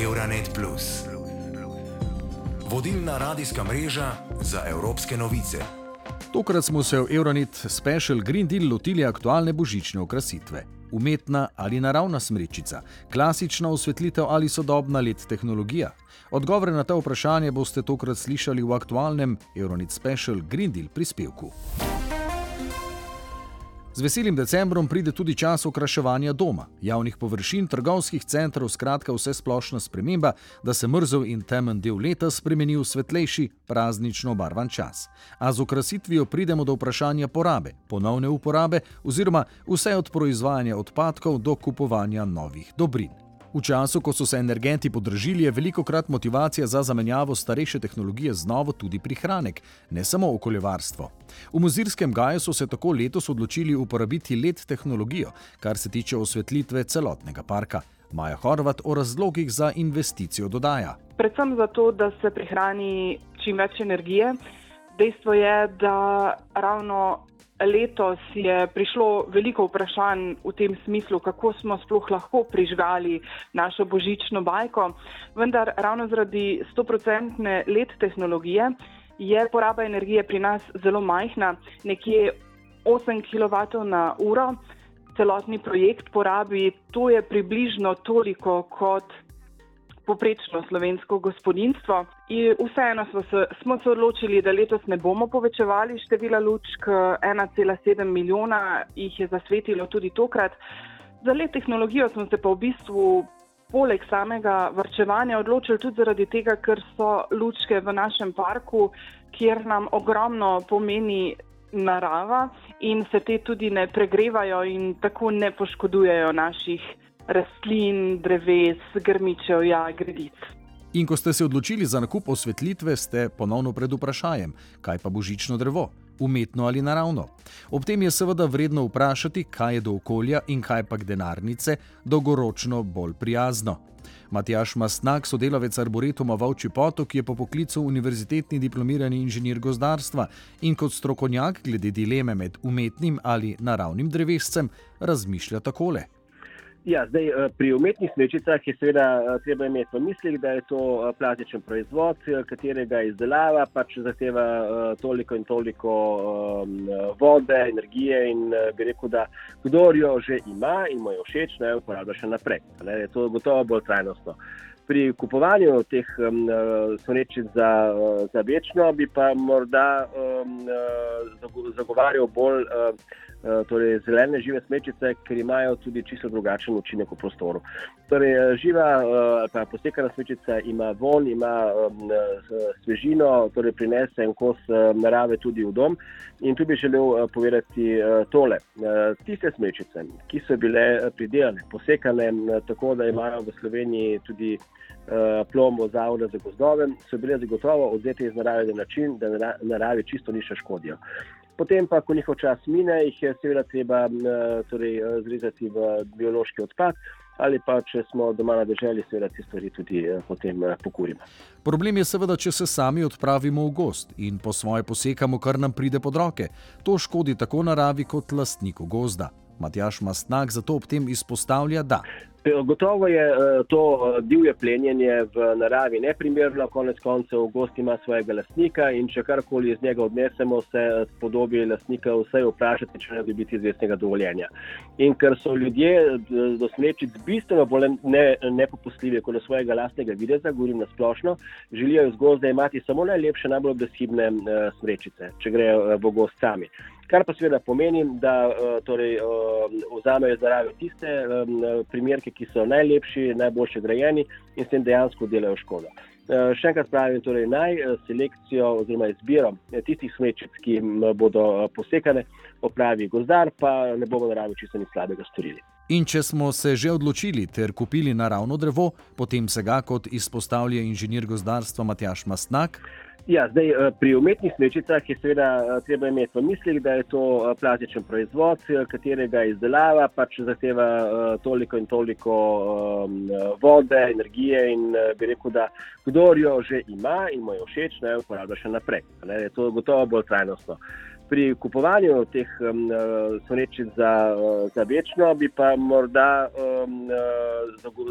Euronet. Vodilna radijska mreža za evropske novice. Tokrat smo se v Euronet Special Green Deal lotili aktualne božične okrasitve. Umetna ali naravna smrečica, klasična osvetlitev ali sodobna let tehnologija. Odgovore na ta vprašanje boste tokrat slišali v aktualnem Euronet Special Green Deal prispevku. Z veselim decembrom pride tudi čas okraševanja doma, javnih površin, trgovskih centrov, skratka vse splošna sprememba, da se mrzel in temen del leta spremeni v svetlejši, praznično barvan čas. A z okrasitvijo pridemo do vprašanja porabe, ponovne uporabe oziroma vse od proizvajanja odpadkov do kupovanja novih dobrin. V času, ko so se energenti podražili, je veliko krat motivacija za zamenjavo starejše tehnologije z novo tudi prihranek, ne samo okoljevarstvo. V muzirskem gaju so se tako letos odločili uporabiti LED tehnologijo, kar se tiče osvetlitve celotnega parka. Maja Horvat o razlogih za investicijo dodaja. Predvsem zato, da se prihrani čim več energije. Dejstvo je, da ravno letos je prišlo veliko vprašanj v tem smislu, kako smo sploh lahko prižgali našo božično bajko, vendar ravno zaradi 100-odstotne let tehnologije je poraba energije pri nas zelo majhna, nekje 8 kW na uro. Celotni projekt porabi, to je približno toliko kot poprečno slovensko gospodinstvo. In vseeno smo se, smo se odločili, da letos ne bomo povečevali števila lučk, 1,7 milijona jih je zasvetilo tudi tokrat. Za let tehnologijo smo se pa v bistvu poleg samega vrčevanja odločili tudi zaradi tega, ker so lučke v našem parku, kjer nam ogromno pomeni narava in se te tudi ne pregrevajo in tako ne poškodujejo naših rastlin, dreves, grmičev, ja, gredic. In ko ste se odločili za nakup osvetlitve, ste ponovno pred vprašanjem, kaj pa božično drevo, umetno ali naravno. Ob tem je seveda vredno vprašati, kaj je do okolja in kaj pa denarnice dolgoročno bolj prijazno. Matjaš Mastnak, sodelavec Arboretuma Vauči Potok, je po poklicu univerzitetni diplomirani inženir gozdarstva in kot strokovnjak glede dileme med umetnim ali naravnim drevescem razmišlja takole. Ja, zdaj, eh, pri umetnih smečicah je seveda eh, treba imeti v mislih, da je to eh, plastičen proizvod, katerega izdelava pač zahteva toliko in toliko vode, energije in bi rekel, da kdo jo že ima in mu je všeč, naj jo uporablja še naprej. Ne, je to gotovo bolj trajnostno. Pri kupovanju teh um, smrečic za, za večno bi pa morda um, zagovarjal bolj uh, Eh, torej zelene žive smečice, ker imajo tudi čisto drugačen učinek v prostoru. Torej, živa ali eh, posekana smečica ima von, ima svežino, torej prinese en kos narave tudi v dom. In tu bi želel povedati tole. Tiste smečice, ki so bile pridelane, posekane tako, da imajo v Sloveniji tudi plombo zavoda za gozdove, so bile zagotovo odzete iz narave na način, da naravi čisto nišče škodijo. Potem pa, ko njihov čas mine, jih je seveda treba torej, zrezati v biološki odpad. Ali pa, če smo doma na državi, seveda te stvari tudi potem pokurimo. Problem je seveda, če se sami odpravimo v gost in po svoje posekamo, kar nam pride pod roke. To škodi tako naravi kot lastniku gozda. Matjaš Mastnak zato ob tem izpostavlja, da. Gotovo je eh, to eh, divje plenjenje v naravi neprimerno, konec koncev gost ima svojega lastnika in če karkoli iz njega odnesemo, se spodobi lastnika vse vprašati, če ne dobiti izvestnega dovoljenja. In ker so ljudje eh, do smečic bistveno bolj nepopustljivi ne kot do svojega lastnega videza, govorim na splošno, želijo iz gozda imati samo najlepše, najbolj brezhibne smečice, če grejo v gost sami. Kar pa seveda pomeni, da torej, vzamejo zaradi tiste primerke, ki so najlepši, najboljši grajeni in s tem dejansko delajo škodo. Eh, še enkrat pravim, torej naj eh, selekcijo oziroma izbiro eh, tistih smečic, ki bodo posekane, opravi gozdar, pa ne bomo naravno čisto nič slabega storili. In če smo se že odločili ter kupili naravno drevo, potem se ga, kot izpostavlja inženir gozdarstva Matjaš Mastnak. Ja, zdaj, eh, pri umetnih smečicah je seveda eh, treba imeti v mislih, da je to eh, plastičen proizvod, katerega izdelava pač zahteva toliko in toliko um, vode, energije in bi rekel, da kdo jo že ima in mu je všeč, naj uporablja še naprej. Ne, je to gotovo bolj trajnostno. Pri kupovanju teh um, smrečic za, za večno bi pa morda um,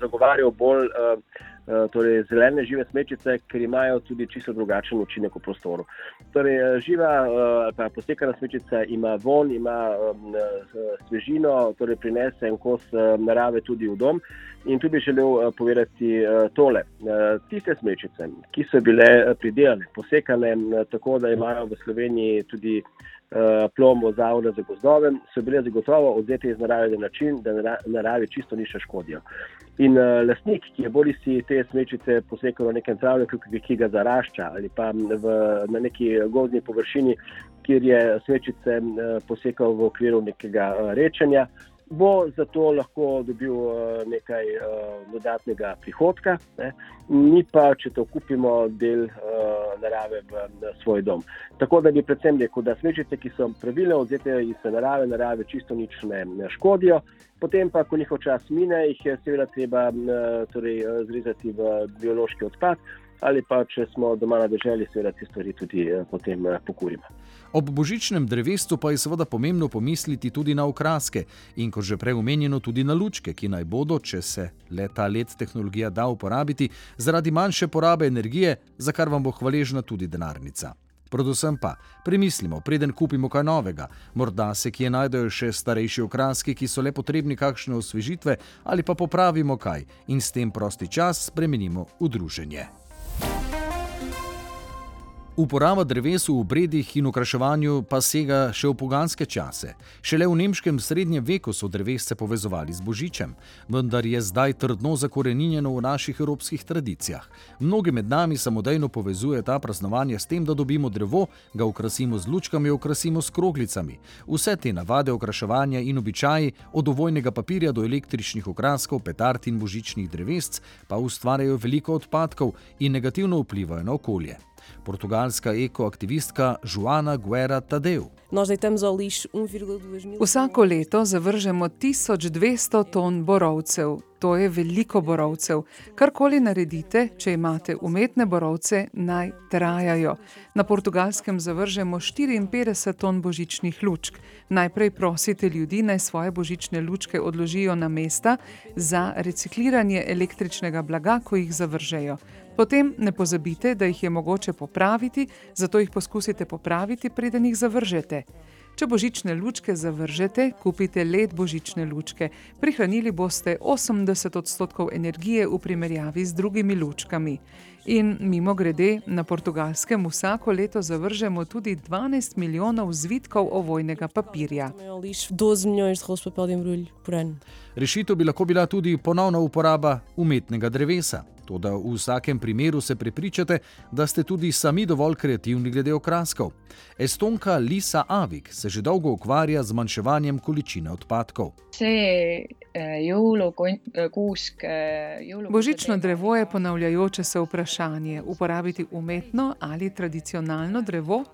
zagovarjal bolj. Um, torej zelene žive smečice, ker imajo tudi čisto drugačen učinek v prostoru. Torej, živa ali pa posekana smečica ima von, ima svežino, torej prinese en kos narave tudi v dom. In tu bi želel povedati tole. Tiste smečice, ki so bile pridelane, posekane tako, da imajo v Sloveniji tudi plomo zavode za gozdove, so bile zagotovo odzete iz narave na način, da naravi čisto nišče škodijo. In uh, lastnik, ki je bodi si te smečice posekal na nekem travniku, ki ga zarašča, ali pa v, na neki gozdni površini, kjer je smečice uh, posekal v okviru nekega uh, rečenja, bo zato lahko dobil uh, nekaj uh, dodatnega prihodka, ne? ni pa, če to kupimo, del uh, narave v, svoj dom. Tako da bi predvsem rekel, da smečice, ki so pravilno odzete iz narave, narave čisto nič ne škodijo. Potem pa, ko njihov čas mine, jih je seveda treba torej, zrezati v biološki odpad ali pa če smo doma na državi, seveda te stvari tudi potem pokurimo. Ob božičnem drevesu pa je seveda pomembno pomisliti tudi na okraske in, kot že prej omenjeno, tudi na lučke, ki naj bodo, če se le ta let tehnologija da uporabiti, zaradi manjše porabe energije, za kar vam bo hvaležna tudi denarnica. Predvsem pa premislimo, preden kupimo kaj novega, morda se kje najdejo še starejši okraski, ki so le potrebni kakšne osvežitve, ali pa popravimo kaj in s tem prosti čas spremenimo v druženje. Uporaba dreves v obredih in okraševanju pa sega še v poganske čase. Šele v nemškem srednjem veku so drevesce povezovali z božičem, vendar je zdaj trdno zakoreninjeno v naših evropskih tradicijah. Mnogi med nami samodejno povezujejo ta praznovanje s tem, da dobimo drevo, ga okrasimo z lučkami, okrasimo s kroglicami. Vse te navade okraševanja in običaji, od ovojnega papirja do električnih okraskov, petard in božičnih drevesc, pa ustvarjajo veliko odpadkov in negativno vplivajo na okolje portugalska ekoaktivistka Joana Guerra Tadeu. Vsako leto zavržemo 1200 ton borovcev. To je veliko borovcev. Karkoli naredite, če imate umetne borovce, naj trajajo. Na portugalskem zavržemo 54 ton božičnih lučk. Najprej prosite ljudi, naj svoje božične lučke odložijo na mesta za recikliranje električnega blaga, ko jih zavržejo. Potem ne pozabite, da jih je mogoče popraviti, zato jih poskusite popraviti, preden jih zavržete. Če božične lučke zavržete, kupite led božične lučke. Prihranili boste 80 odstotkov energije v primerjavi z drugimi lučkami. In mimo grede, na portugalskem vsako leto zavržemo tudi 12 milijonov zvitkov ovojnega papirja. Rešitev bi lahko bila tudi ponovna uporaba umetnega drevesa. Toda v vsakem primeru se prepričate, da ste tudi sami dovolj kreativni glede okraskov. Estonka Lisa Avik se že dolgo ukvarja z zmanjševanjem količine odpadkov. Eh, eh, Božično drevo je ponavljajoče se vprašanje: uporabiti umetno ali tradicionalno drevo?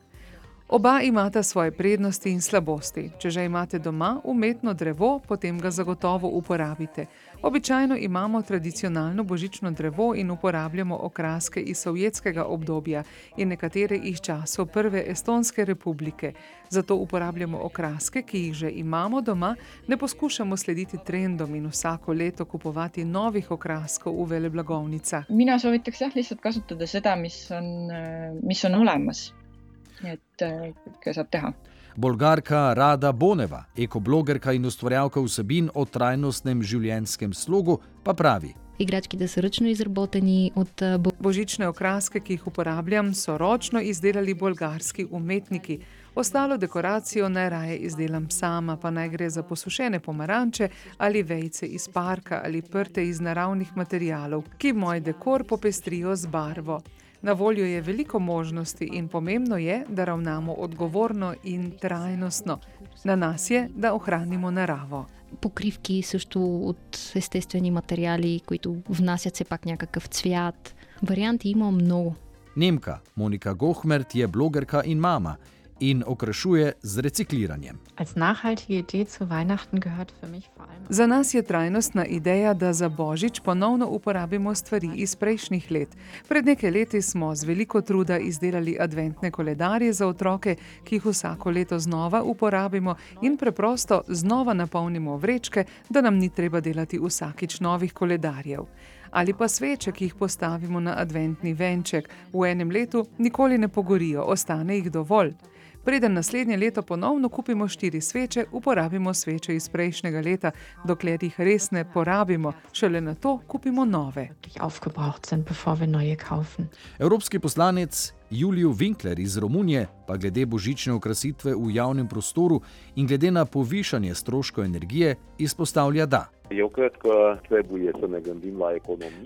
Oba imata svoje prednosti in slabosti. Če že imate doma umetno drevo, potem ga zagotovo uporabite. Običajno imamo tradicionalno božično drevo in uporabljamo okraske iz sovjetskega obdobja in nekatere iz časov Prve Estonske republike. Zato uporabljamo okraske, ki jih že imamo doma, ne poskušamo slediti trendom in vsako leto kupovati novih okraskov v veleblagovnicah. Mina soovitaks jah lihtsalt kasutada seda, mis on, mis on olemas nii et kõike saab teha. Bolgarka Rada Boneva, ekoblogerka in ustvarjalka vsebin o trajnostnem življenjskem slogu, pa pravi: Igrački, da so ročno izraboteni od bo božične okraske, ki jih uporabljam, so ročno izdelali bolgarski umetniki. Ostalo dekoracijo najraje izdelam sama, pa naj gre za posušene pomaranče ali vejce iz parka ali prte iz naravnih materijalov, ki moj dekor popestrijo z barvo. Na voljo je veliko možnosti in pomembno je, da ravnamo odgovorno in trajnostno. Na nas je, da ohranimo naravo. Покривки също от естествени материали, които внасят все пак някакъв цвят. Варианти има много. Немка Моника Гохмерт je blogerka in mama in okrašuje z recikliranjem. Za nas je trajnostna ideja, da za božič ponovno uporabimo stvari iz prejšnjih let. Pred nekaj leti smo z veliko truda izdelali adventne koledarje za otroke, ki jih vsako leto znova uporabimo in preprosto znova napolnimo vrečke, da nam ni treba delati vsakič novih koledarjev. ali pa sveče, ki jih postavimo na adventni venček. V enem letu nikoli ne pogorijo, ostane jih dovolj. Preden naslednje leto ponovno kupimo štiri sveče, uporabimo sveče iz prejšnjega leta, dokler jih res ne porabimo, šele na to kupimo nove. Evropski poslanec Juliju Winkler iz Romunije pa glede božične okrasitve v javnem prostoru in glede na povišanje stroškov energije izpostavlja, da.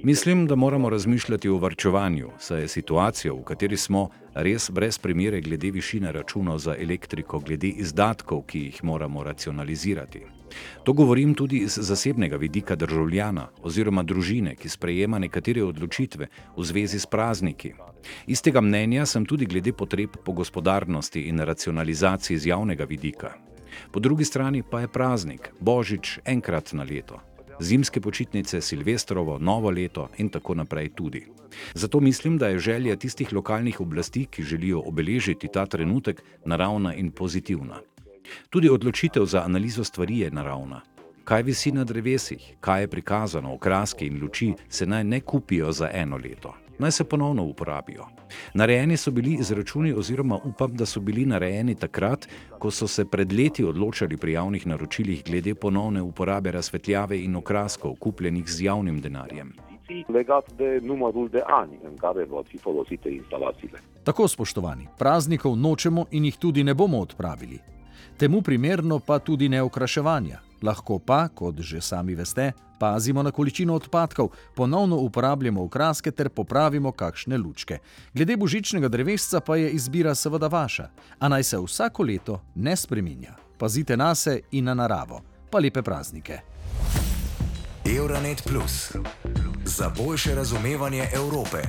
Mislim, da moramo razmišljati o varčevanju, saj je situacija, v kateri smo, res brez primere glede višine računov za elektriko, glede izdatkov, ki jih moramo racionalizirati. To govorim tudi iz zasebnega vidika državljana oziroma družine, ki sprejema nekatere odločitve v zvezi s prazniki. Istega mnenja sem tudi glede potreb po gospodarnosti in racionalizaciji z javnega vidika. Po drugi strani pa je praznik, božič enkrat na leto. Zimske počitnice, Silvestrovo, novo leto in tako naprej tudi. Zato mislim, da je želja tistih lokalnih oblasti, ki želijo obeležiti ta trenutek, naravna in pozitivna. Tudi odločitev za analizo stvari je naravna. Kaj visi na drevesih, kaj je prikazano, okraske in luči se naj ne kupijo za eno leto naj se ponovno uporabijo. Narejeni so bili izračuni, oziroma upam, da so bili narejeni takrat, ko so se pred leti odločali pri javnih naročilih glede ponovne uporabe razsvetljave in okraskov, kupljenih z javnim denarjem. Tako, spoštovani, praznikov nočemo in jih tudi ne bomo odpravili. Temu primerno pa tudi ne okraševanja. Lahko pa, kot že sami veste, pazimo na količino odpadkov, ponovno uporabljamo okraske ter popravimo kakšne lučke. Glede božičnega drevesca pa je izbira seveda vaša, a naj se vsako leto ne spreminja. Pazite na se in na naravo, pa lepe praznike. Euronet Plus za boljše razumevanje Evrope.